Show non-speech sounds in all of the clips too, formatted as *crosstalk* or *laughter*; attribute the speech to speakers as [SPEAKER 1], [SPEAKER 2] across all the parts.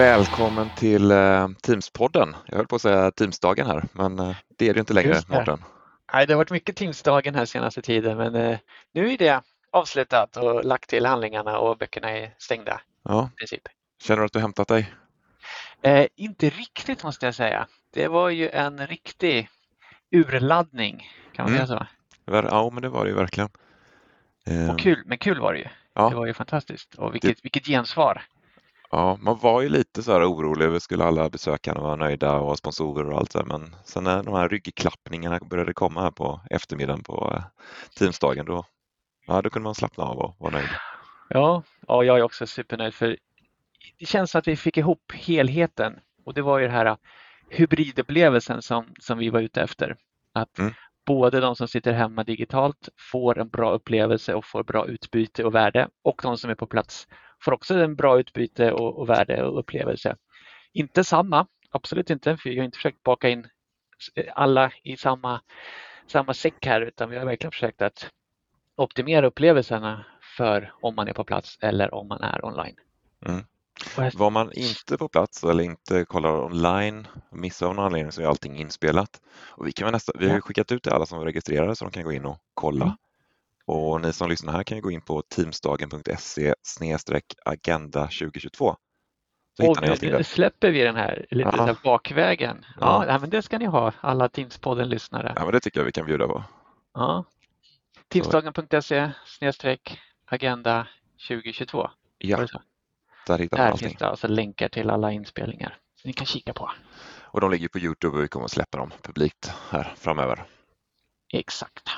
[SPEAKER 1] Välkommen till eh, Teamspodden. Jag höll på att säga Teamsdagen här, men eh, det är det inte längre,
[SPEAKER 2] det.
[SPEAKER 1] Mårten.
[SPEAKER 2] Nej, det har varit mycket Teamsdagen här senaste tiden men eh, nu är det avslutat och lagt till handlingarna och böckerna är stängda
[SPEAKER 1] Ja.
[SPEAKER 2] i princip.
[SPEAKER 1] Känner du att du hämtat dig?
[SPEAKER 2] Eh, inte riktigt måste jag säga. Det var ju en riktig urladdning kan man
[SPEAKER 1] Mm.
[SPEAKER 2] säga så.
[SPEAKER 1] Ja, men det var det ju verkligen.
[SPEAKER 2] Och kul, men kul var det ju.
[SPEAKER 1] Ja.
[SPEAKER 2] Det var ju fantastiskt och vilket, vilket gensvar.
[SPEAKER 1] Ja, man var ju lite så här orolig över skulle alla besökarna vara nöjda och sponsorer och allt det där, men sen när de här ryggklappningarna började komma här på eftermiddagen på eh, Teamsdagen, då, ja, då kunde man slappna av och vara nöjd.
[SPEAKER 2] Ja, ja, jag är också supernöjd för det känns som att vi fick ihop helheten och det var ju den här hybridupplevelsen som, som vi var ute efter. Att
[SPEAKER 1] Mm.
[SPEAKER 2] både de som sitter hemma digitalt får en bra upplevelse och får bra utbyte och värde och de som är på plats får också en bra utbyte och, och värde och upplevelse. Inte samma, absolut inte, för vi har inte försökt baka in alla i samma, samma säck här utan vi har verkligen försökt att optimera upplevelserna för om man är på plats eller om man är online.
[SPEAKER 1] Mm.
[SPEAKER 2] Och
[SPEAKER 1] Var man inte på plats eller inte kollar online, missar av någon anledning så är allting inspelat. Och vi, kan nästa, vi har skickat ut till alla som var registrerade så de kan gå in och kolla.
[SPEAKER 2] Mm.
[SPEAKER 1] Och ni som lyssnar här kan ju gå in på teamsdagen.se agenda 2022. Så
[SPEAKER 2] Och nu, släpper vi den här lite
[SPEAKER 1] Ja.
[SPEAKER 2] bakvägen. Ja,
[SPEAKER 1] Ja.
[SPEAKER 2] men det ska ni ha, alla Teamspodden-lyssnare.
[SPEAKER 1] Ja, men det tycker jag vi kan bjuda på.
[SPEAKER 2] Ja. Teamsdagen.se agenda 2022. Var
[SPEAKER 1] Ja, där hittar man
[SPEAKER 2] Där
[SPEAKER 1] allting.
[SPEAKER 2] finns det alltså länkar till alla inspelningar. Så ni kan kika på.
[SPEAKER 1] Och de ligger på Youtube och vi kommer att släppa dem publikt här framöver.
[SPEAKER 2] Exakt.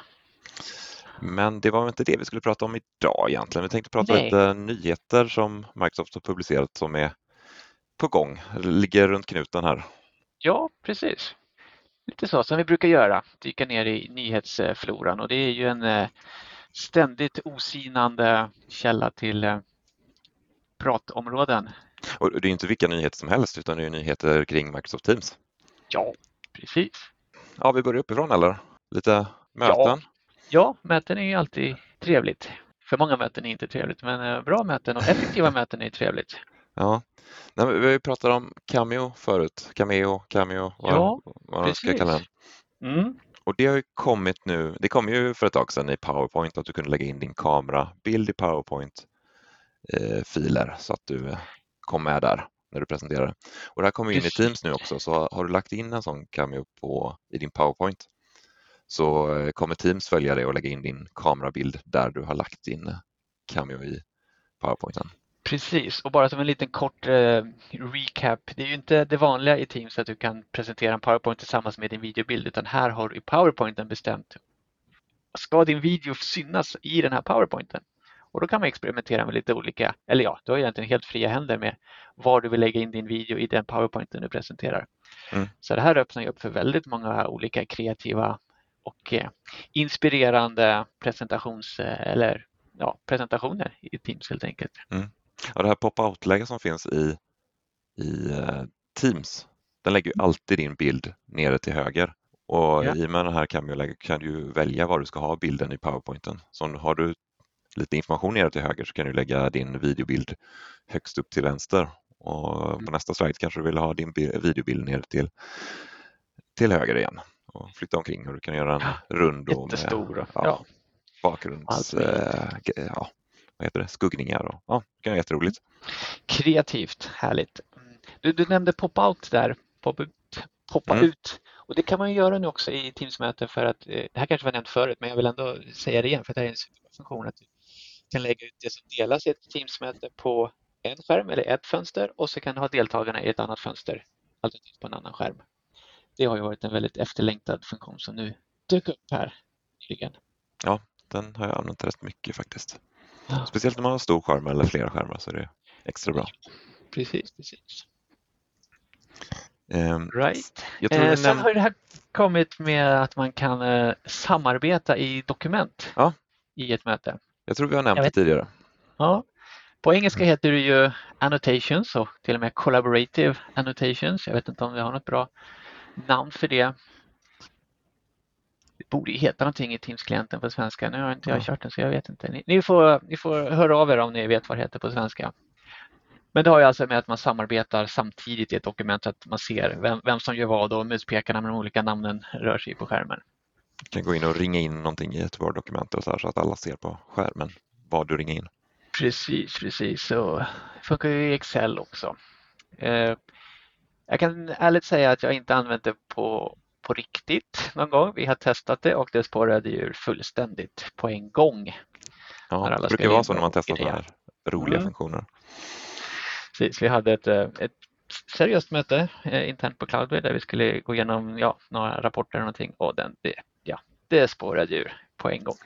[SPEAKER 1] Men det var inte det vi skulle prata om idag egentligen. Vi tänkte prata
[SPEAKER 2] Nej.
[SPEAKER 1] lite nyheter som Microsoft har publicerat som är på gång, ligger runt knuten här.
[SPEAKER 2] Ja, precis. Lite så som vi brukar göra, dyka ner i nyhetsfloran och det är ju en eh, ständigt osinande källa till eh, pratområden.
[SPEAKER 1] Och det är inte vilka nyheter som helst utan det är nyheter kring Microsoft Teams.
[SPEAKER 2] Ja, precis.
[SPEAKER 1] Ja, vi börjar uppifrån eller? Lite möten?
[SPEAKER 2] Ja, möten är ju alltid trevligt. För många möten är inte trevligt, men eh, bra möten och effektiva *laughs* möten är trevligt.
[SPEAKER 1] Ja. Nej, vi har ju pratat om Cameo förut. Cameo, Cameo, vad,
[SPEAKER 2] Ja,
[SPEAKER 1] vad man ska
[SPEAKER 2] precis.
[SPEAKER 1] kalla den.
[SPEAKER 2] Mm.
[SPEAKER 1] Och det har ju kommit nu, det kom ju för ett tag sedan i PowerPoint att du kunde lägga in din kamerabild i PowerPoint-filer så att du eh, kom med där när du presenterar. Och det här kommer in i
[SPEAKER 2] Precis.
[SPEAKER 1] Teams nu också, så har du lagt in en sån Cameo på, i din PowerPoint så eh, kommer Teams följa det och lägga in din kamerabild där du har lagt din Cameo i PowerPointen.
[SPEAKER 2] Precis, och bara som en liten kort eh, recap. Det är ju inte det vanliga i Teams att du kan presentera en PowerPoint tillsammans med din videobild, utan här har du i PowerPointen bestämt ska din video synas i den här PowerPointen? Och då kan man experimentera med lite olika, eller ja, du har egentligen helt fria händer med var du vill lägga in din video i den PowerPointen du presenterar.
[SPEAKER 1] Mm.
[SPEAKER 2] Så det här öppnar ju upp för väldigt många olika kreativa och eh, inspirerande presentations, eh, eller, ja, presentationer i Teams helt enkelt.
[SPEAKER 1] Ja, det här pop-out-läget som finns i, i eh, Teams, den lägger ju alltid din bild nere till höger. Och
[SPEAKER 2] Ja.
[SPEAKER 1] i och med den här cameo-läget kan du välja var du ska ha bilden i PowerPointen. Så har du lite information nere till höger så kan du lägga din videobild högst upp till vänster. Och på
[SPEAKER 2] Mm.
[SPEAKER 1] nästa slide kanske du vill ha din bi- videobild ner till, till höger igen och flytta omkring och du kan göra en rund och med
[SPEAKER 2] Jättestor.
[SPEAKER 1] ja,
[SPEAKER 2] Ja.
[SPEAKER 1] bakgrunds... Ge- ja, vad heter det? skuggningar. Och, ja, det kan vara jätteroligt.
[SPEAKER 2] Kreativt, härligt. Mm. Du, du nämnde pop-out där, pop-ut, poppa
[SPEAKER 1] Mm.
[SPEAKER 2] ut. Och det kan man ju göra nu också i Teams-möten för att, eh, det här kanske var nämnt förut, men jag vill ändå säga det igen för det här är en superbra funktion att du kan lägga ut det som delas i ett Teams-möte på en skärm eller ett fönster och så kan du ha deltagarna i ett annat fönster, alternativt på en annan skärm. Det har ju varit en väldigt efterlängtad funktion som nu dök upp här nyligen.
[SPEAKER 1] Den har jag använt rätt mycket faktiskt.
[SPEAKER 2] Ja.
[SPEAKER 1] Speciellt när man har stor skärm eller flera skärmar så är det extra bra.
[SPEAKER 2] Precis, precis.
[SPEAKER 1] Ehm,
[SPEAKER 2] Right. Eh, sen
[SPEAKER 1] näm-
[SPEAKER 2] har det här kommit med att man kan eh, samarbeta i dokument
[SPEAKER 1] Ja.
[SPEAKER 2] i ett möte.
[SPEAKER 1] jag tror vi har nämnt det tidigare.
[SPEAKER 2] Ja. På engelska heter det ju annotations och till och med collaborative annotations. Jag vet inte om vi har något bra namn för det. Det borde ju heta någonting i Teams-klienten på svenska. Nu har inte jag
[SPEAKER 1] Ja.
[SPEAKER 2] kört den så jag vet inte. Ni, ni, får, ni får höra av er om ni vet vad det heter på svenska. Men det har ju alltså med att man samarbetar samtidigt i ett dokument så att man ser vem, vem som gör vad och muspekarna med de olika namnen rör sig på skärmen.
[SPEAKER 1] Du kan gå in och ringa in någonting i ett Word-dokument och så, så att alla ser på skärmen vad du ringer in.
[SPEAKER 2] Precis, precis. Så det funkar ju i Excel också. Eh, jag kan ärligt säga att jag inte använt det på, på riktigt någon gång. Vi har testat det och det spårade ju fullständigt på en gång.
[SPEAKER 1] Ja, det brukar vara så när man testar sådana här roliga
[SPEAKER 2] Mm.
[SPEAKER 1] funktioner.
[SPEAKER 2] Precis, vi hade ett, eh, ett seriöst möte eh, internt på Cloudway där vi skulle gå igenom ja, några rapporter och någonting och den, det, ja, det spårade ur på en gång.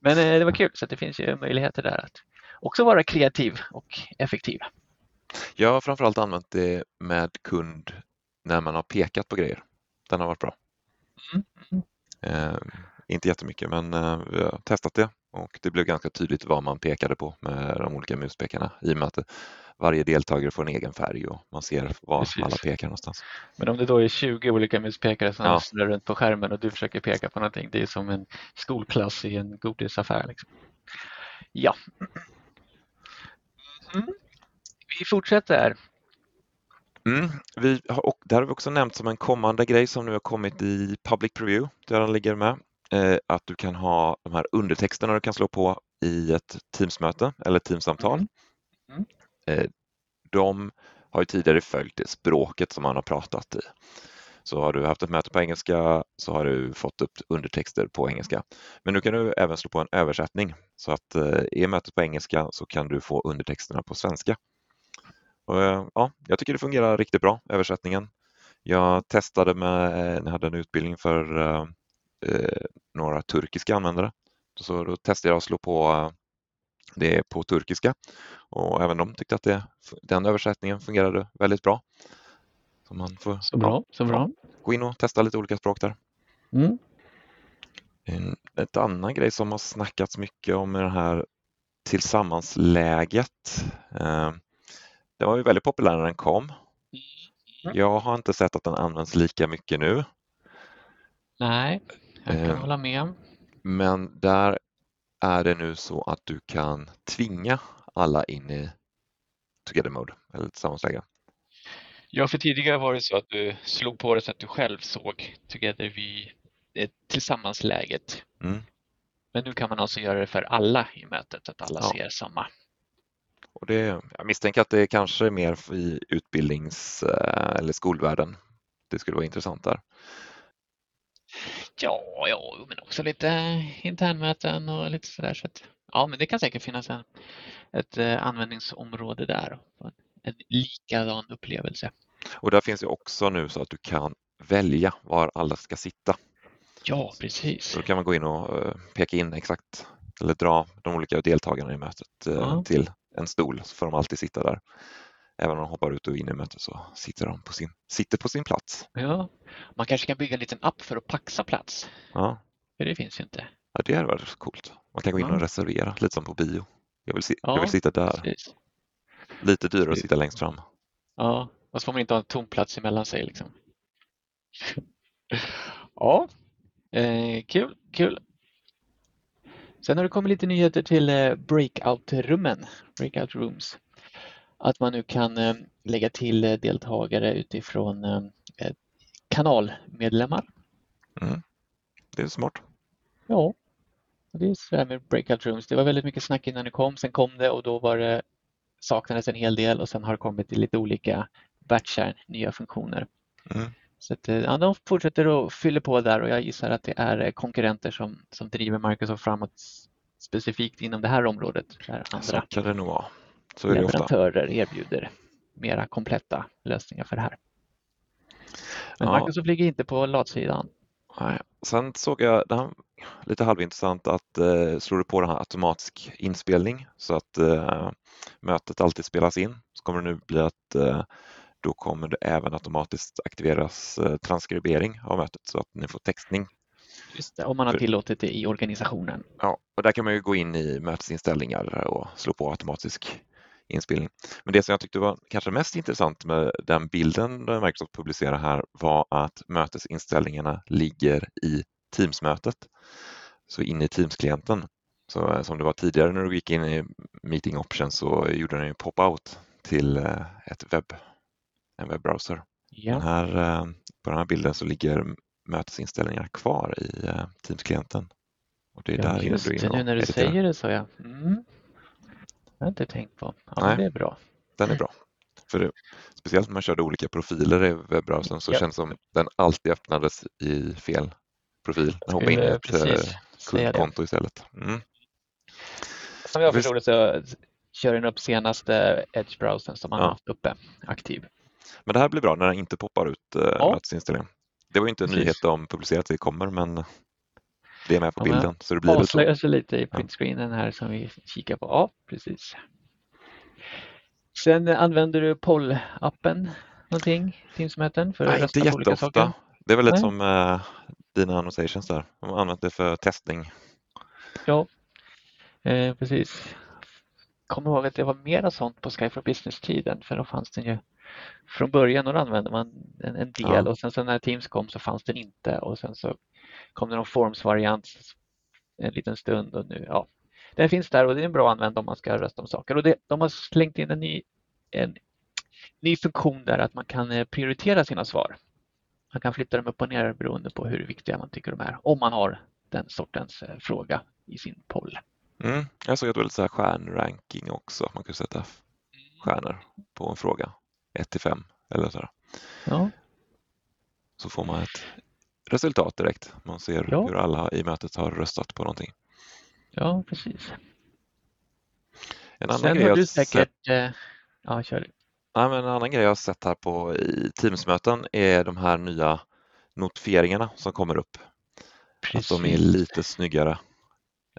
[SPEAKER 2] Men eh, det var kul så det finns ju möjligheter där att också vara kreativ och effektiv.
[SPEAKER 1] Jag har framförallt använt det med kund när man har pekat på grejer. Den har varit bra.
[SPEAKER 2] Mm, mm.
[SPEAKER 1] Eh, inte jättemycket men eh, vi har testat det och det blev ganska tydligt vad man pekade på med de olika muspekarna i och med att varje deltagare får en egen färg och man ser var
[SPEAKER 2] Precis.
[SPEAKER 1] alla pekar någonstans.
[SPEAKER 2] Men om det då är 20 olika muspekare som
[SPEAKER 1] Ja.
[SPEAKER 2] snurrar runt på skärmen och du försöker peka på någonting, det är som en skolklass i en godisaffär. Liksom. Ja. Mm. Vi fortsätter.
[SPEAKER 1] Mm, vi har, och det har vi också nämnt som en kommande grej som nu har kommit i Public Preview, där den ligger med. Eh, att du kan ha de här undertexterna du kan slå på i ett Teamsmöte eller Teamsamtal.
[SPEAKER 2] Mm. Mm.
[SPEAKER 1] Eh, de har ju tidigare följt det språket som man har pratat i. Så har du haft ett möte på engelska så har du fått upp undertexter på engelska. Men nu kan du även slå på en översättning så att eh, är mötet på engelska så kan du få undertexterna på svenska. Och, eh, ja, jag tycker det fungerar riktigt bra, översättningen. Jag testade med, eh, när jag hade en utbildning för eh, eh, några turkiska användare. Så då testade jag att slå på det på turkiska och även de tyckte att det, den översättningen fungerade väldigt bra. Så man får
[SPEAKER 2] Så bra, så bra.
[SPEAKER 1] gå in och testa lite olika språk där.
[SPEAKER 2] Mm.
[SPEAKER 1] En ett annan grej som har snackats mycket om är det här tillsammansläget. Eh, Den var ju väldigt populär när den kom.
[SPEAKER 2] Mm.
[SPEAKER 1] Jag har inte sett att den används lika mycket nu,
[SPEAKER 2] Nej, jag kan
[SPEAKER 1] Eh.
[SPEAKER 2] hålla med.
[SPEAKER 1] men där är det nu så att du kan tvinga alla in i Together Mode eller tillsammansläge.
[SPEAKER 2] Ja, för tidigare var det så att du slog på det så att du själv såg Together vid eh, tillsammansläget.
[SPEAKER 1] Mm.
[SPEAKER 2] Men nu kan man alltså göra det för alla i mötet, att alla
[SPEAKER 1] Ja.
[SPEAKER 2] ser samma.
[SPEAKER 1] Och det, jag misstänker att det kanske är mer i utbildnings eh, eller skolvärlden. Det skulle vara intressant där.
[SPEAKER 2] Ja, ja, men också lite internmöten och lite sådär. Så att, ja, men det kan säkert finnas en, ett eh, användningsområde där. En, likadan upplevelse.
[SPEAKER 1] Och där finns ju också nu så att du kan välja var alla ska sitta.
[SPEAKER 2] Ja, precis.
[SPEAKER 1] Så då kan man gå in och eh, peka in exakt eller dra de olika deltagarna i mötet
[SPEAKER 2] Ja.
[SPEAKER 1] till en stol så får de alltid sitta där. Även om de hoppar ut och in i mötet så sitter de på sin, sitter på sin plats.
[SPEAKER 2] Ja, man kanske kan bygga en liten app för att paxa plats.
[SPEAKER 1] Ja,
[SPEAKER 2] För det finns ju inte.
[SPEAKER 1] ja det hade varit coolt. Man kan gå in och reservera, lite som på bio. Jag vill, si-
[SPEAKER 2] Ja,
[SPEAKER 1] jag vill sitta där.
[SPEAKER 2] Precis.
[SPEAKER 1] Lite dyrare att sitta längst fram.
[SPEAKER 2] Ja, och så får man inte ha en tom plats emellan sig liksom. *laughs* Ja, eh, kul, kul. Sen har det kommit lite nyheter till eh, breakout-rummen, breakout rooms. Att man nu kan eh, lägga till eh, deltagare utifrån kanalmedlemmar.
[SPEAKER 1] Mm. Det är smart.
[SPEAKER 2] Ja, det är så här med breakout rooms. Det var väldigt mycket snack innan det kom, sen kom det och då var det saknades en hel del och sen har det kommit lite olika batchar, nya funktioner.
[SPEAKER 1] Mm.
[SPEAKER 2] Så att, eh, ja, de fortsätter att fylla på där och jag gissar att det är eh, konkurrenter som, som driver Microsoft framåt specifikt inom det här området. Där
[SPEAKER 1] Så
[SPEAKER 2] andra
[SPEAKER 1] kan det nog vara. Så är det ofta.
[SPEAKER 2] leverantörer erbjuder mera kompletta lösningar för det här. Men
[SPEAKER 1] Ja.
[SPEAKER 2] Microsoft ligger inte på latsidan.
[SPEAKER 1] Nej. Sen såg jag, det här, lite halvintressant, att eh, slår du på den här automatisk inspelning så att eh, mötet alltid spelas in så kommer det nu bli att eh, då kommer det även automatiskt aktiveras eh, transkribering av mötet så att ni får textning.
[SPEAKER 2] Just det, om man har tillåtit det i organisationen.
[SPEAKER 1] Ja, och där kan man ju gå in i mötesinställningar och slå på automatisk inspelning. Men det som jag tyckte var kanske mest intressant med den bilden Microsoft publicerar här var att mötesinställningarna ligger i Teams-mötet. Så in i Teams-klienten. Så eh, som det var tidigare när du gick in i Meeting Options så gjorde den ju pop-out till eh, ett webb, en webbrowser.
[SPEAKER 2] Ja.
[SPEAKER 1] Här, eh, på den här bilden så ligger mötesinställningar kvar i eh, Teams-klienten. Och det är
[SPEAKER 2] Ja,
[SPEAKER 1] där
[SPEAKER 2] just
[SPEAKER 1] du
[SPEAKER 2] det, nu när du
[SPEAKER 1] editerar.
[SPEAKER 2] säger det så ja. Mm. Det har jag inte tänkt på. Ja,
[SPEAKER 1] Nej.
[SPEAKER 2] det är bra.
[SPEAKER 1] Den är bra. För det, speciellt när man körde olika profiler i webbrowsern så
[SPEAKER 2] Ja.
[SPEAKER 1] känns det som den alltid öppnades i fel profil. Den hoppade in i ett
[SPEAKER 2] precis
[SPEAKER 1] eh, kundkonto istället. Mm.
[SPEAKER 2] Som jag förstod det så kör den upp senaste Edge-browsern som man
[SPEAKER 1] Ja.
[SPEAKER 2] haft uppe aktiv.
[SPEAKER 1] Men det här blir bra när den inte poppar ut eh,
[SPEAKER 2] Ja.
[SPEAKER 1] mötesinställningen. Det var ju inte en
[SPEAKER 2] Precis.
[SPEAKER 1] nyhet de publicerat det kommer men det är med på
[SPEAKER 2] Ja,
[SPEAKER 1] bilden så det blir.
[SPEAKER 2] Avslöjar sig lite i printscreenen här som vi kikar på. Ja, precis. Sen använder du poll-appen någonting, Teamsmöten, för att
[SPEAKER 1] Nej,
[SPEAKER 2] rösta
[SPEAKER 1] inte
[SPEAKER 2] på olika saker?
[SPEAKER 1] jätteofta. Det är väl lite som eh, dina annotations där. De har använt det för testning.
[SPEAKER 2] Ja, eh, precis. Kommer ihåg att det var mera sånt på Sky for Business-tiden för då fanns den ju från början och då använde man en, en del
[SPEAKER 1] Ja.
[SPEAKER 2] och sen så när Teams kom så fanns den inte och sen så kom det någon Forms-variant en liten stund och nu, ja. Den finns där och det är en bra användning om man ska rösta om saker och det, de har slängt in en ny, en ny funktion där att man kan eh, prioritera sina svar. Man kan flytta dem upp och ner beroende på hur viktiga man tycker de är om man har den sortens eh, fråga i sin poll.
[SPEAKER 1] Mm. Jag såg att det var lite så här stjärnranking också. Man kunde sätta f- stjärnor på en fråga. 1 till 5 eller så.
[SPEAKER 2] Ja,
[SPEAKER 1] Så får man ett resultat direkt. Man ser
[SPEAKER 2] Ja.
[SPEAKER 1] hur alla i mötet har röstat på någonting.
[SPEAKER 2] ja precis.
[SPEAKER 1] En annan,
[SPEAKER 2] Sen
[SPEAKER 1] grej
[SPEAKER 2] har du
[SPEAKER 1] sett,
[SPEAKER 2] säkert... Eh, ja, kör
[SPEAKER 1] nej, men en annan grej jag har sett här på i Teamsmöten är de här nya notifieringarna som kommer upp. Att de är
[SPEAKER 2] Precis.
[SPEAKER 1] lite snyggare.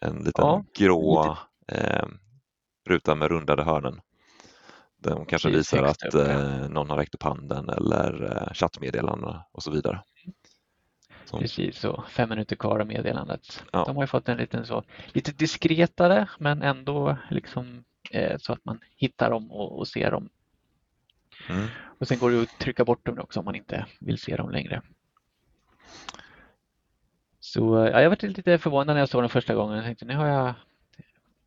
[SPEAKER 1] En liten
[SPEAKER 2] Ja,
[SPEAKER 1] grå eh, ruta med rundade hörnen. De kanske visar att
[SPEAKER 2] ja.
[SPEAKER 1] eh, någon har räckt upp handen eller eh, chattmeddelanden och så vidare. Som,
[SPEAKER 2] Precis, så fem minuter kvar av meddelandet.
[SPEAKER 1] Ja.
[SPEAKER 2] De har fått en liten så, lite diskretare men ändå liksom eh, så att man hittar dem och, och ser dem.
[SPEAKER 1] mm,
[SPEAKER 2] Och sen går det att trycka bort dem också om man inte vill se dem längre. Så ja, jag var lite förvånad när jag såg den första gången. Jag tänkte nu har jag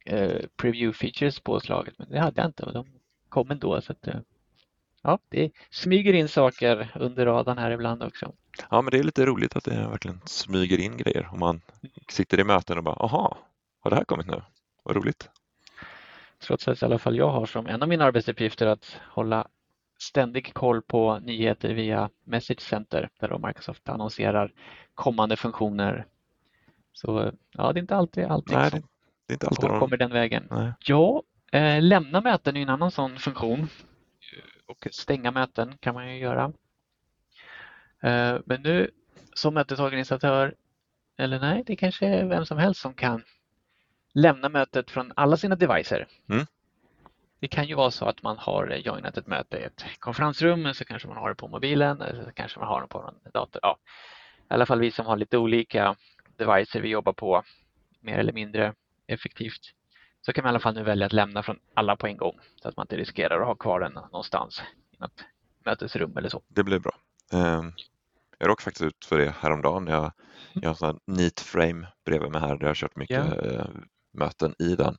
[SPEAKER 2] eh, preview features påslaget men det hade jag inte och de kom ändå. Så att, eh, ja, det smyger in saker under radarn här ibland också.
[SPEAKER 1] ja, men det är lite roligt att det verkligen smyger in grejer. Om man sitter i möten och bara, aha, har det här kommit nu? Vad roligt.
[SPEAKER 2] Trots att i alla fall jag har som en av mina arbetsuppgifter att hålla ständig koll på nyheter via Message Center där då Microsoft annonserar kommande funktioner. Så ja, det är inte alltid allting
[SPEAKER 1] Nej,
[SPEAKER 2] som
[SPEAKER 1] det, det är inte alltid de...
[SPEAKER 2] kommer den vägen.
[SPEAKER 1] Nej.
[SPEAKER 2] Ja, eh, lämna möten är en annan sån funktion. Och stänga möten kan man ju göra. Eh, men nu som mötesorganisatör, eller nej, det kanske är vem som helst som kan lämna mötet från alla sina devices.
[SPEAKER 1] Mm.
[SPEAKER 2] Det kan ju vara så att man har joinat ett möte i ett konferensrum, så kanske man har det på mobilen, eller så kanske man har det på en dator. Ja. I alla fall vi som har lite olika devices vi jobbar på, mer eller mindre effektivt så kan man i alla fall nu välja att lämna från alla på en gång så att man inte riskerar att ha kvar den någonstans i något mötesrum eller så.
[SPEAKER 1] Det blir bra. Eh, jag råkade faktiskt ut för det häromdagen. Jag, jag har en sån neat frame bredvid mig här där jag har kört mycket eh, möten i den.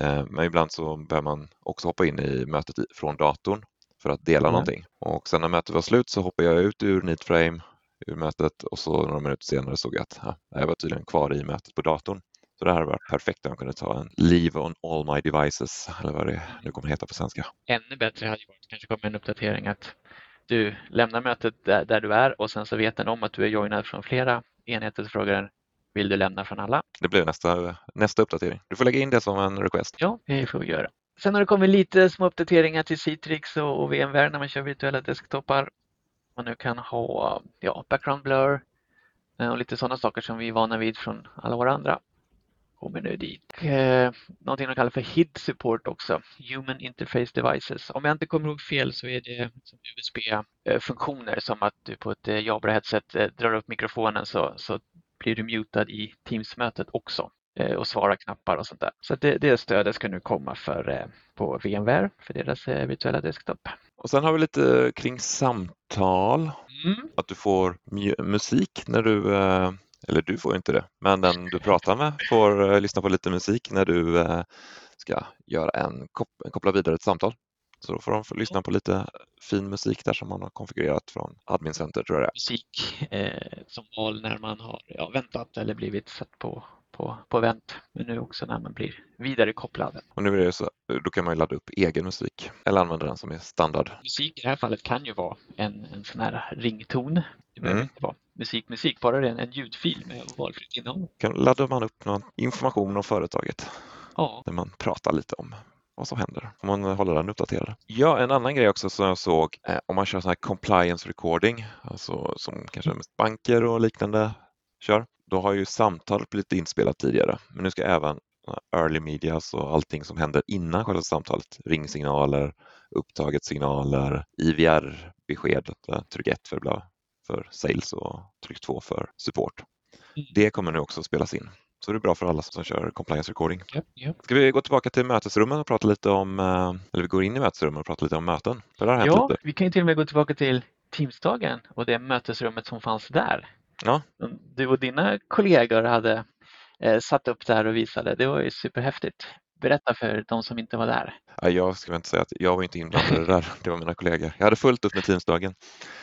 [SPEAKER 1] Eh, men ibland så behöver man också hoppa in i mötet från datorn för att dela
[SPEAKER 2] Ja.
[SPEAKER 1] någonting. Och sen när mötet var slut så hoppade jag ut ur neat frame ur mötet och så några minuter senare såg jag att ja, jag var tydligen kvar i mötet på datorn. Så det här har varit perfekt om jag kunde ta en leave on all my devices eller vad det nu kommer heta på svenska.
[SPEAKER 2] Ännu bättre hade ju varit kanske komma en uppdatering att du lämnar mötet där, där du är och sen så vet den om att du är joinad från flera enheter så frågar den vill du lämna från alla?
[SPEAKER 1] Det blir nästa, nästa uppdatering. Du får lägga in det som en request.
[SPEAKER 2] Ja, det får vi göra. Sen har det kommit lite små uppdateringar till Citrix och, och VMware när man kör virtuella desktoppar. Man nu kan ha ja, background blur eh, och lite sådana saker som vi är vana vid från alla våra andra. Kommer nu dit. Eh, någonting de kallar för HID support också, Human Interface Devices. Om jag inte kommer ihåg fel så är det USB-funktioner som att du på ett eh, Jabra-headset eh, drar upp mikrofonen så, så blir du mutad i Teams-mötet också eh, och svara knappar och sånt där. Så det, det stödet ska nu komma för, på VMware för deras virtuella desktop.
[SPEAKER 1] Och sen har vi lite kring samtal.
[SPEAKER 2] Mm.
[SPEAKER 1] Att du får mu- musik när du, eller du får inte det, men den du pratar med får eh, lyssna på lite musik när du eh, ska göra en kop- koppla vidare ett samtal. Så då får de få lyssna på lite fin musik där som man har konfigurerat från Admin Center tror jag det är.
[SPEAKER 2] Musik eh, som val när man har ja, väntat eller blivit satt på på, på vänt, men nu också när man blir vidare kopplad.
[SPEAKER 1] Och nu är det så, då kan man ju ladda upp egen musik eller använda den som är standard.
[SPEAKER 2] Musik i det här fallet kan ju vara en, en sån här rington. Det behöver mm. inte vara musik, musik, bara det är en ljudfil med valfritt innehåll.
[SPEAKER 1] Kan laddar man upp någon information om företaget
[SPEAKER 2] ja.
[SPEAKER 1] där man pratar lite om vad som händer om man håller den uppdaterad. Ja, en annan grej också som jag såg eh, om man kör sån här compliance recording, alltså som kanske banker och liknande kör då har ju samtalet blivit inspelat tidigare, men nu ska även early medias och allting som händer innan själva samtalet, ringsignaler, upptaget signaler, IVR-besked, tryck 1 för, för sales och tryck 2 för support. Mm. Det kommer nu också spelas in. Så det är bra för alla som kör compliance recording.
[SPEAKER 2] Yep, yep.
[SPEAKER 1] Ska vi gå tillbaka till mötesrummen och prata lite om, eh, eller vi går in i mötesrummen och pratar lite om möten?
[SPEAKER 2] För det har ja, lite. vi kan ju till och med gå tillbaka till Teamsdagen och det mötesrummet som fanns där.
[SPEAKER 1] Ja.
[SPEAKER 2] Du och dina kollegor hade eh, satt upp det här och visade. Det var ju superhäftigt. Berätta för de som inte var där.
[SPEAKER 1] Ja, jag ska inte säga att jag var inte inblandad i det där. Det var mina kollegor. Jag hade fullt upp med Teamsdagen.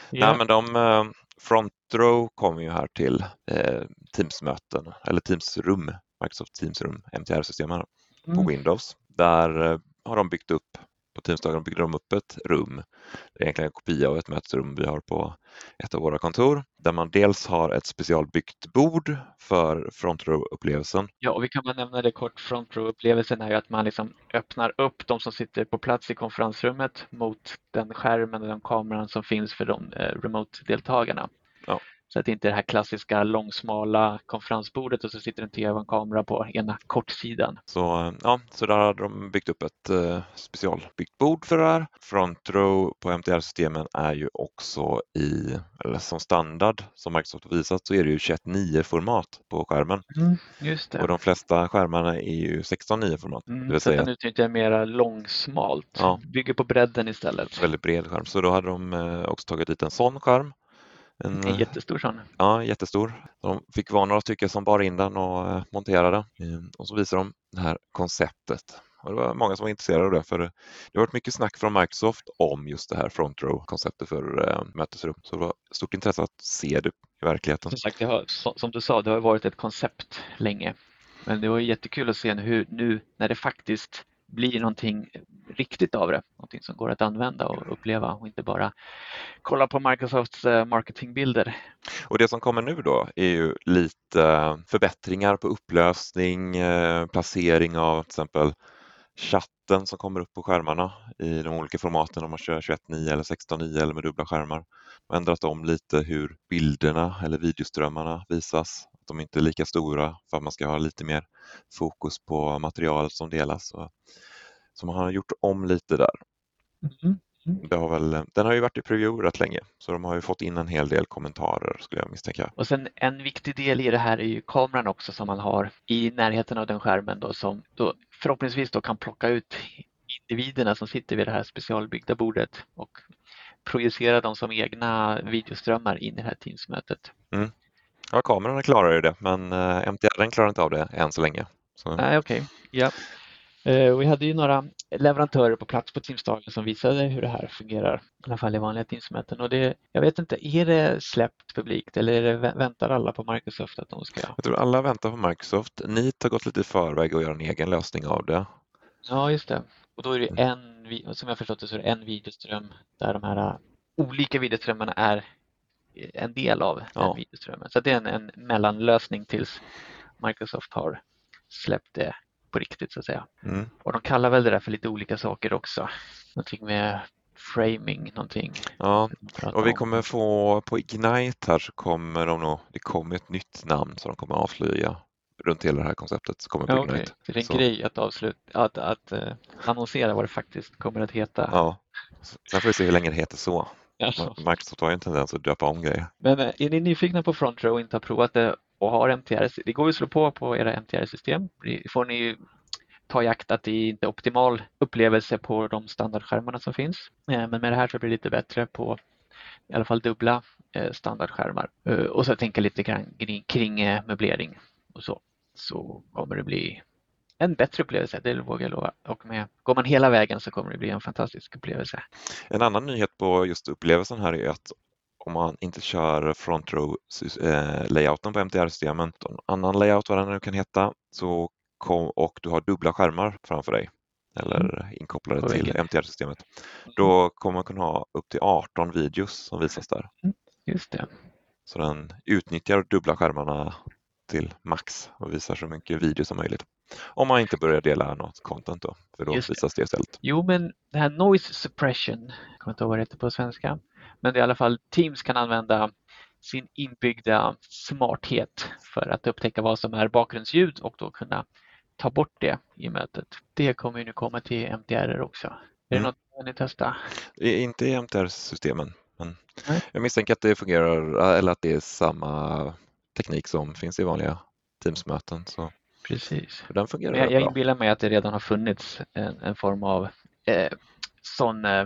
[SPEAKER 1] Ja. Nej, men de, eh, Front Row kom ju här till eh, Teamsmöten eller Teamsrum, Microsoft Teamsrum, MTR-systemen på mm. Windows. Där eh, har de byggt upp på byggde de upp ett rum. Det är egentligen en kopia av ett mötesrum vi har på ett av våra kontor där man dels har ett specialbyggt bord för front row-upplevelsen.
[SPEAKER 2] Ja, och vi kan bara nämna det kort. Front row-upplevelsen är ju att man liksom öppnar upp de som sitter på plats i konferensrummet mot den skärmen och den kameran som finns för de eh, remote-deltagarna.
[SPEAKER 1] Ja.
[SPEAKER 2] Så att det inte är det här klassiska långsmala konferensbordet och så sitter en tv och en kamera på ena kortsidan.
[SPEAKER 1] Så, ja, så där har de byggt upp ett eh, specialbyggt bord för det här. Front row på MTR-systemen är ju också i, eller som standard som Microsoft har visat så är det ju 21.9 format på skärmen.
[SPEAKER 2] Mm, just det.
[SPEAKER 1] Och de flesta skärmarna är ju 16.9 format.
[SPEAKER 2] Mm, det vill så säga... den utnyttjar mer långsmalt,
[SPEAKER 1] ja.
[SPEAKER 2] bygger på bredden istället.
[SPEAKER 1] Väldigt bred skärm, så då hade de eh, också tagit dit en sån skärm
[SPEAKER 2] en, en jättestor sån?
[SPEAKER 1] Ja, jättestor. De fick vara några stycken som bar in den och eh, monterade ehm, och så visade de det här konceptet. Och det var många som var intresserade av det för det har varit mycket snack från Microsoft om just det här front row-konceptet för äh, mötesrum. Så det var stort intresse att se det i verkligheten.
[SPEAKER 2] Som sagt, har, som du sa, det har varit ett koncept länge. Men det var jättekul att se hur nu när det faktiskt blir någonting riktigt av det, någonting som går att använda och uppleva och inte bara kolla på Microsofts eh, marketingbilder.
[SPEAKER 1] Och det som kommer nu då är ju lite eh, förbättringar på upplösning, eh, placering av till exempel chatten som kommer upp på skärmarna i de olika formaten om man kör 21.9 eller 16.9 eller med dubbla skärmar. Man har ändrat om lite hur bilderna eller videoströmmarna visas de är inte är lika stora för att man ska ha lite mer fokus på materialet som delas. Så man har gjort om lite där.
[SPEAKER 2] Mm.
[SPEAKER 1] Det har väl, den har ju varit i preview rätt länge så de har ju fått in en hel del kommentarer skulle jag misstänka.
[SPEAKER 2] Och sen en viktig del i det här är ju kameran också som man har i närheten av den skärmen då som då förhoppningsvis då kan plocka ut individerna som sitter vid det här specialbyggda bordet och projicera dem som egna videoströmmar in i det här Teamsmötet.
[SPEAKER 1] Mm. Ja, kamerorna klarar ju det men eh, MTR klarar inte av det än så länge. Så...
[SPEAKER 2] Nej, okej. Okay. Ja. Eh, vi hade ju några leverantörer på plats på Teamsdagen som visade hur det här fungerar, i alla fall i vanliga Teamsmöten. Och det, jag vet inte, är det släppt publikt eller är det, väntar alla på Microsoft att de ska?
[SPEAKER 1] Jag tror alla väntar på Microsoft. Nit har gått lite i förväg och gör en egen lösning av det.
[SPEAKER 2] Ja, just det. Och då är det mm. en, som jag förstått det, så är det en videoström där de här äh, olika videoströmmarna är en del av ja. den videoströmmen. Så det är en, en mellanlösning tills Microsoft har släppt det på riktigt så att säga.
[SPEAKER 1] Mm.
[SPEAKER 2] Och de kallar väl det där för lite olika saker också. Någonting med framing någonting.
[SPEAKER 1] Ja, och vi kommer få på Ignite här så kommer de nog, det kommer ett nytt namn som de kommer avslöja runt hela det här konceptet. Så kommer
[SPEAKER 2] ja, okay. Det är en så. grej att, avsluta, att, att uh, annonsera vad det faktiskt kommer att heta.
[SPEAKER 1] Ja, sen får vi se hur länge det heter så. Ja. Microsoft har ju en tendens att döpa om grejer.
[SPEAKER 2] Men uh, är ni nyfikna på Front Row och inte har provat det och har MTR, det går ju att slå på på era MTR-system. Får ni ta i akt att det inte är optimal upplevelse på de standardskärmarna som finns. Eh, men med det här så blir det lite bättre på i alla fall dubbla eh, standardskärmar. Eh, och så tänka lite grann kring möblering och så. Så kommer det bli en bättre upplevelse, det vågar jag lova. Och med, går man hela vägen så kommer det bli en fantastisk upplevelse.
[SPEAKER 1] En annan nyhet på just upplevelsen här är att om man inte kör front row eh, layouten på MTR-systemen, en annan layout vad den nu kan heta, så kom, och du har dubbla skärmar framför dig eller mm. inkopplade till MTR-systemet, mm. då kommer man kunna ha upp till 18 videos som visas där.
[SPEAKER 2] Mm, just det.
[SPEAKER 1] Så den utnyttjar dubbla skärmarna till max och visar så mycket video som möjligt. Om man inte börjar dela något content då, för då visas det istället.
[SPEAKER 2] Jo, men det här noise suppression, jag kommer inte ihåg vad det heter på svenska, men det är i alla fall Teams kan använda sin inbyggda smarthet för att upptäcka vad som är bakgrundsljud och då kunna ta bort det i mötet. Det kommer nu komma till MTR också. Är mm. det något ni testa?
[SPEAKER 1] Inte i MTR-systemen, men Nej. jag misstänker att det fungerar eller att det är samma teknik som finns i vanliga Teams-möten. Så
[SPEAKER 2] Precis.
[SPEAKER 1] Den fungerar
[SPEAKER 2] jag, jag inbillar mig att det redan har funnits en, en form av eh, sån eh,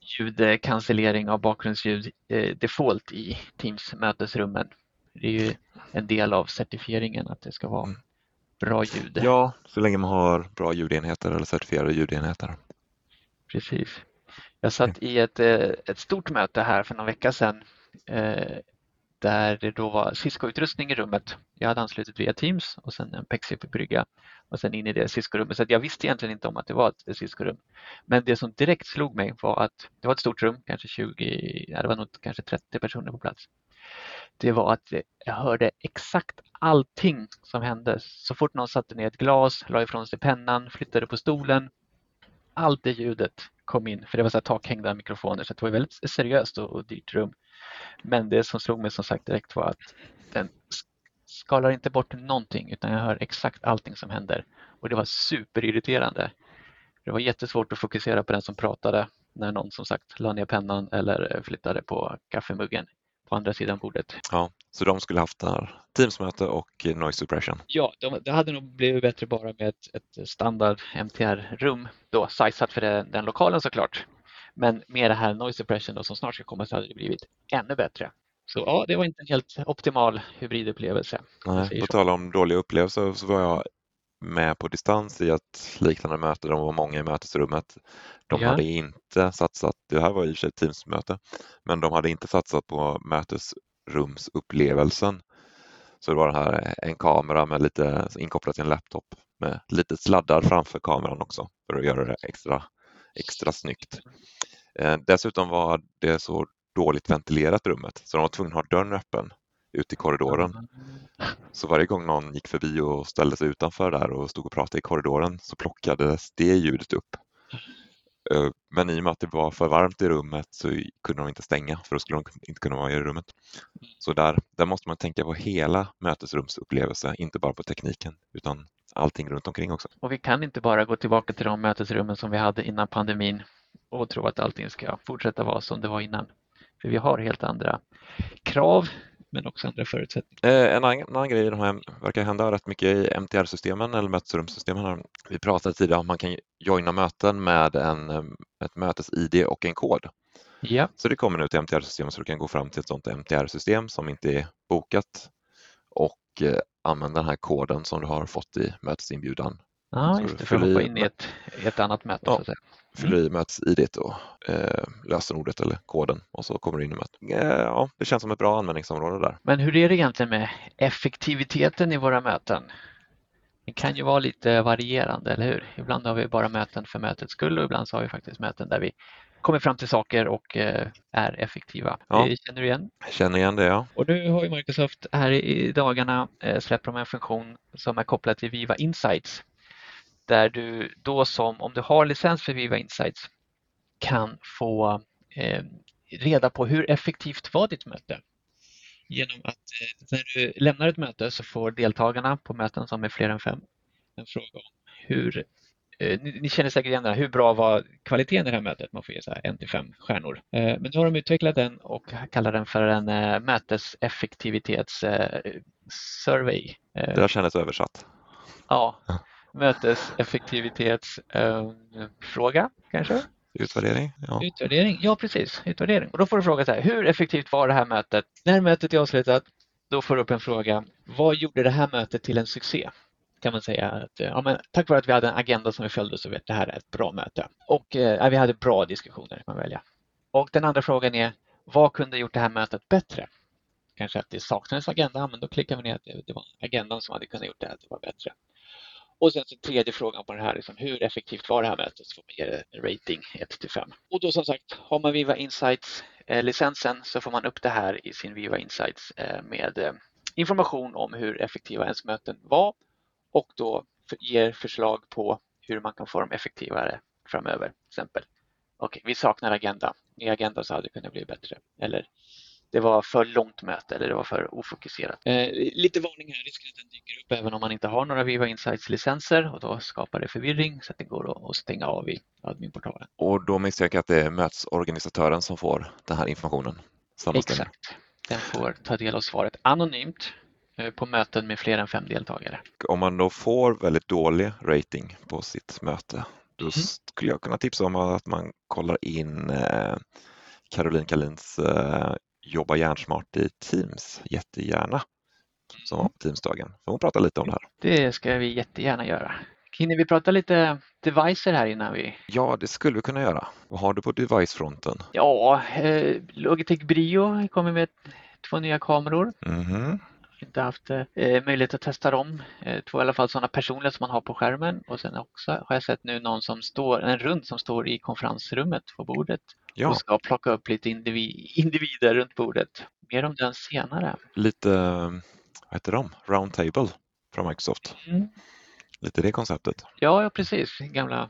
[SPEAKER 2] ljudcancellering av bakgrundsljud eh, default i Teams-mötesrummen. Det är ju en del av certifieringen att det ska vara mm. bra ljud.
[SPEAKER 1] Ja, så länge man har bra ljudenheter eller certifierade ljudenheter.
[SPEAKER 2] Precis. Jag satt i ett, eh, ett stort möte här för någon vecka sedan eh, där det då var Cisco-utrustning i rummet. Jag hade anslutit via Teams och sen en Pexip-brygga och sen in i det Cisco-rummet. Så jag visste egentligen inte om att det var ett Cisco-rum. Men det som direkt slog mig var att det var ett stort rum, kanske 20, ja, det var nog kanske 30 personer på plats. Det var att jag hörde exakt allting som hände. Så fort någon satte ner ett glas, la ifrån sig pennan, flyttade på stolen. Allt det ljudet kom in, för det var så här takhängda mikrofoner så det var väldigt seriöst och, och dyrt rum. Men det som slog mig som sagt direkt var att den skalar inte bort någonting utan jag hör exakt allting som händer och det var superirriterande. Det var jättesvårt att fokusera på den som pratade när någon som sagt la ner pennan eller flyttade på kaffemuggen på andra sidan bordet.
[SPEAKER 1] Ja, så de skulle haft Teamsmöte och noise suppression?
[SPEAKER 2] Ja, de, det hade nog blivit bättre bara med ett, ett standard MTR-rum då, sajsat för den, den lokalen såklart. Men med det här noise suppression då, som snart ska komma så hade det blivit ännu bättre. Så ja, det var inte en helt optimal hybridupplevelse.
[SPEAKER 1] Nej, på tal om dåliga upplevelser så var jag med på distans i ett liknande möte. De var många i mötesrummet. De ja. hade inte satsat, det här var i och för sig ett Teams-möte, men de hade inte satsat på mötesrumsupplevelsen. Så det var här en kamera med lite inkopplat till en laptop med lite sladdar framför kameran också för att göra det extra, extra snyggt. Eh, dessutom var det så dåligt ventilerat rummet så de var tvungna att ha dörren öppen ut i korridoren. Så varje gång någon gick förbi och ställde sig utanför där och stod och pratade i korridoren så plockades det ljudet upp. Eh, men i och med att det var för varmt i rummet så kunde de inte stänga för då skulle de inte kunna vara i rummet. Så där, där måste man tänka på hela mötesrumsupplevelse, inte bara på tekniken utan allting runt omkring också.
[SPEAKER 2] Och vi kan inte bara gå tillbaka till de mötesrummen som vi hade innan pandemin och tro att allting ska fortsätta vara som det var innan. För vi har helt andra krav men också andra förutsättningar.
[SPEAKER 1] Eh, en annan grej de verkar hända rätt mycket i MTR-systemen eller mötesrumssystemen. Vi pratade tidigare om att man kan joina möten med en, eh, ett mötes-ID och en kod.
[SPEAKER 2] Ja.
[SPEAKER 1] Så det kommer nu till MTR-systemet så du kan gå fram till ett sådant MTR-system som inte är bokat och eh, använda den här koden som du har fått i mötesinbjudan.
[SPEAKER 2] Ja, just det, för att hoppa in i ett, ett annat möte. Ja,
[SPEAKER 1] fyller i mötes-id och eh, lösenordet eller koden och så kommer du in i mötet. Eh, ja, det känns som ett bra användningsområde där.
[SPEAKER 2] Men hur är det egentligen med effektiviteten i våra möten? Det kan ju vara lite varierande, eller hur? Ibland har vi bara möten för mötets skull och ibland så har vi faktiskt möten där vi kommer fram till saker och eh, är effektiva. Ja. Känner du igen?
[SPEAKER 1] Jag känner igen det, ja.
[SPEAKER 2] Och nu har ju Microsoft här i dagarna eh, släppt de en funktion som är kopplad till Viva Insights där du då som, om du har licens för Viva Insights, kan få eh, reda på hur effektivt var ditt möte. Genom att eh, när du lämnar ett möte så får deltagarna på möten som är fler än fem en fråga om hur eh, ni, ni, känner säkert igen det här, hur bra var kvaliteten i det här mötet? Man får ge så här en till fem stjärnor. Eh, men nu har de utvecklat den och kallar den för en eh, möteseffektivitetssurvey.
[SPEAKER 1] Eh, det har kändes översatt.
[SPEAKER 2] Ja, möteseffektivitetsfråga kanske?
[SPEAKER 1] Utvärdering? Ja.
[SPEAKER 2] Utvärdering, ja precis. Utvärdering. Och då får du fråga så här, hur effektivt var det här mötet? När mötet är avslutat, då får du upp en fråga. Vad gjorde det här mötet till en succé? kan man säga att ja, men tack vare att vi hade en agenda som vi följde så vet det här är ett bra möte. Och eh, vi hade bra diskussioner kan man välja. Och den andra frågan är vad kunde gjort det här mötet bättre? Kanske att det saknades agenda, men då klickar vi ner att det var agendan som hade kunnat gjort det här att det var bättre. Och sen så tredje frågan på det här, liksom, hur effektivt var det här mötet? Så får man ge det en rating 1 till 5. Och då som sagt, har man Viva Insights-licensen eh, så får man upp det här i sin Viva Insights eh, med eh, information om hur effektiva ens möten var och då ger förslag på hur man kan få dem effektivare framöver. Till exempel, okej, okay, vi saknar agenda. Med agenda så hade det kunnat bli bättre. Eller det var för långt möte eller det var för ofokuserat. Eh, lite varning här, risken att den dyker upp även om man inte har några Viva Insights-licenser och då skapar det förvirring så att det går att stänga av i adminportalen.
[SPEAKER 1] Och då misstänker jag att det är mötesorganisatören som får den här informationen?
[SPEAKER 2] Exakt. Den får ta del av svaret anonymt eh, på möten med fler än fem deltagare.
[SPEAKER 1] Om man då får väldigt dålig rating på sitt möte, då mm. skulle jag kunna tipsa om att man kollar in eh, Caroline Kalins jobba hjärnsmart i Teams jättegärna som på Teamsdagen. För hon pratar lite om det här.
[SPEAKER 2] Det ska vi jättegärna göra. Hinner vi prata lite devices här innan vi...
[SPEAKER 1] Ja, det skulle vi kunna göra. Vad har du på device-fronten?
[SPEAKER 2] Ja, eh, Logitech Brio kommer med två nya kameror.
[SPEAKER 1] Mm -hmm.
[SPEAKER 2] Inte haft eh, möjlighet att testa dem. Eh, två i alla fall sådana personliga som man har på skärmen och sen också har jag sett nu någon som står, en rund som står i konferensrummet på bordet ja. och ska plocka upp lite *laughs* individer runt bordet. Mer om den senare.
[SPEAKER 1] Lite, vad heter de, Roundtable från Microsoft. Mm. Lite det konceptet.
[SPEAKER 2] Ja, ja precis. Gamla,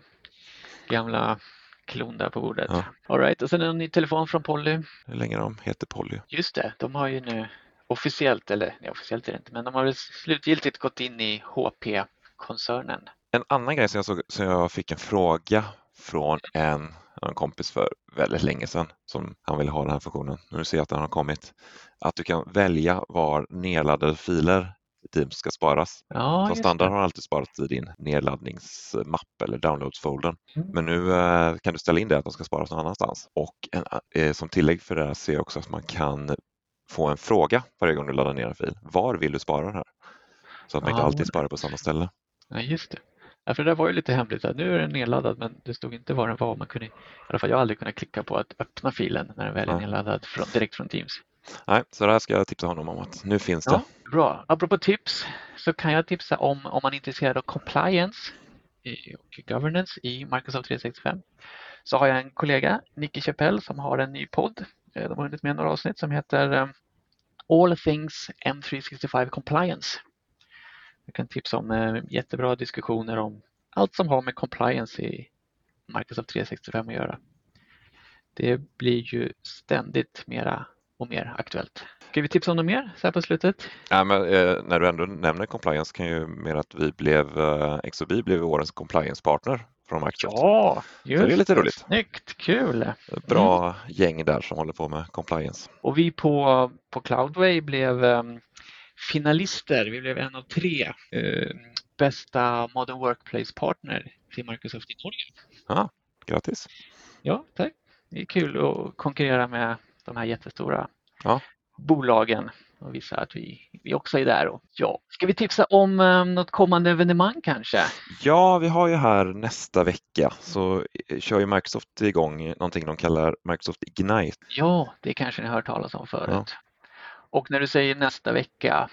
[SPEAKER 2] gamla klon där på bordet. Ja. All right. och sen en ny telefon från Polly.
[SPEAKER 1] Hur länge de heter Polly.
[SPEAKER 2] Just det, de har ju nu officiellt, eller nej, officiellt är det inte, men de har väl slutgiltigt gått in i HP-koncernen.
[SPEAKER 1] En annan grej som jag, såg, som jag fick en fråga från en en kompis för väldigt länge sedan som han ville ha den här funktionen. Nu ser jag att den har kommit. Att du kan välja var nedladdade filer i Teams ska sparas.
[SPEAKER 2] Ja,
[SPEAKER 1] Som standard har alltid sparat i din nedladdningsmapp eller downloadsfoldern. Mm. Men nu eh, kan du ställa in det att de ska sparas någon annanstans. Och en, eh, som tillägg för det här ser jag också att man kan få en fråga varje gång du laddar ner en fil. Var vill du spara den här? Så att man ja, inte alltid sparar på samma ställe.
[SPEAKER 2] Ja, just det. Ja, för det där var ju lite hemligt. Att nu är den nedladdad men det stod inte var den var. Man kunde, I alla fall jag har aldrig kunnat klicka på att öppna filen när den väl är ja. nedladdad från, direkt från Teams.
[SPEAKER 1] Nej, så det här ska jag tipsa honom om att nu finns det. Ja,
[SPEAKER 2] bra. Apropå tips så kan jag tipsa om om man är intresserad av compliance och governance i Microsoft 365 så har jag en kollega, Nicky Chappell, som har en ny podd. Eh, de har hunnit med några avsnitt som heter eh, All Things M365 Compliance. Jag kan tipsa om eh, jättebra diskussioner om allt som har med compliance i Microsoft 365 att göra. Det blir ju ständigt mera och mer aktuellt. Ska vi tipsa om något mer så här på slutet?
[SPEAKER 1] Ja, men, eh, när du ändå nämner compliance kan ju mer att vi blev, eh, XOB blev årens compliance-partner från Microsoft.
[SPEAKER 2] Ja, just
[SPEAKER 1] det. är lite roligt.
[SPEAKER 2] Snyggt, kul!
[SPEAKER 1] Bra mm. gäng där som håller på med compliance.
[SPEAKER 2] Och vi på, på Cloudway blev um, finalister. Vi blev en av tre eh, bästa Modern Workplace-partner till Microsoft i Norge.
[SPEAKER 1] Ja, grattis!
[SPEAKER 2] Ja, tack! Det är kul att konkurrera med de här jättestora
[SPEAKER 1] ja.
[SPEAKER 2] bolagen och visa att vi, vi också är där. Och, ja. Ska vi tipsa om um, något kommande evenemang kanske?
[SPEAKER 1] Ja, vi har ju här nästa vecka så kör ju Microsoft igång någonting de kallar Microsoft Ignite.
[SPEAKER 2] Ja, det kanske ni har hört talas om förut. Ja. Och när du säger nästa vecka,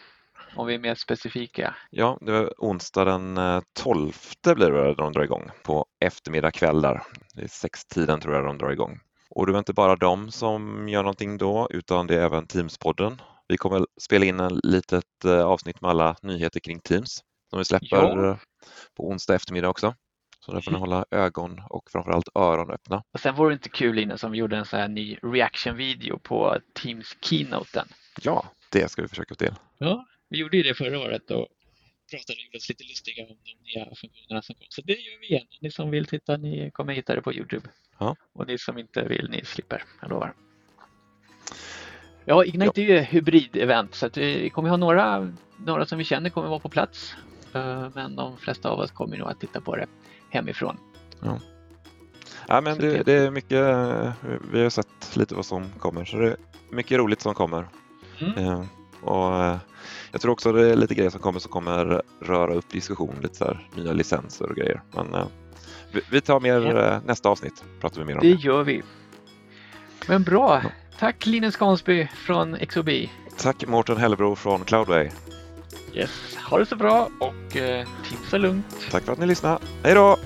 [SPEAKER 2] om vi är mer specifika?
[SPEAKER 1] Ja, det är onsdag den 12 eh, blir det de drar igång på eftermiddag kväll där. Det är sextiden tror jag de drar igång. Och det är inte bara de som gör någonting då utan det är även Teams-podden. Vi kommer spela in en litet eh, avsnitt med alla nyheter kring Teams som vi släpper ja. Eh, på onsdag eftermiddag också. Så där får ni hålla ögon och framförallt öron öppna.
[SPEAKER 2] Och sen vore det inte kul innan som vi gjorde en sån här ny reaction-video på Teams keynoten.
[SPEAKER 1] Ja, det ska vi försöka få till.
[SPEAKER 2] Ja, vi gjorde ju det förra året och pratade och gjorde oss lite lustiga om de nya funktionerna som kom. Så det gör vi igen. Ni som vill titta, ni kommer hitta det på Youtube.
[SPEAKER 1] Ja.
[SPEAKER 2] Och ni som inte vill, ni slipper. Jag lovar. Ja, Ignite ja. är ju hybrid-event så vi kommer ha några, några som vi känner kommer vara på plats. Eh, men de flesta av oss kommer nog att titta på det hemifrån.
[SPEAKER 1] Ja. Ja, men det, det, är mycket, vi har sett lite vad som kommer så det är mycket roligt som kommer. Mm. Eh, och eh, jag tror också det är lite grejer som kommer som kommer röra upp diskussion, lite så här, nya licenser och grejer. Men vi, vi tar mer
[SPEAKER 2] Ja.
[SPEAKER 1] nästa avsnitt, pratar vi mer om
[SPEAKER 2] Det
[SPEAKER 1] det.
[SPEAKER 2] gör vi. Men bra. Tack Linus Skansby från XOB.
[SPEAKER 1] Tack Mårten Hellebro från Cloudway.
[SPEAKER 2] Yes. Ha det så bra och eh, tipsa lugnt.
[SPEAKER 1] Tack för att ni lyssnade. Hej då!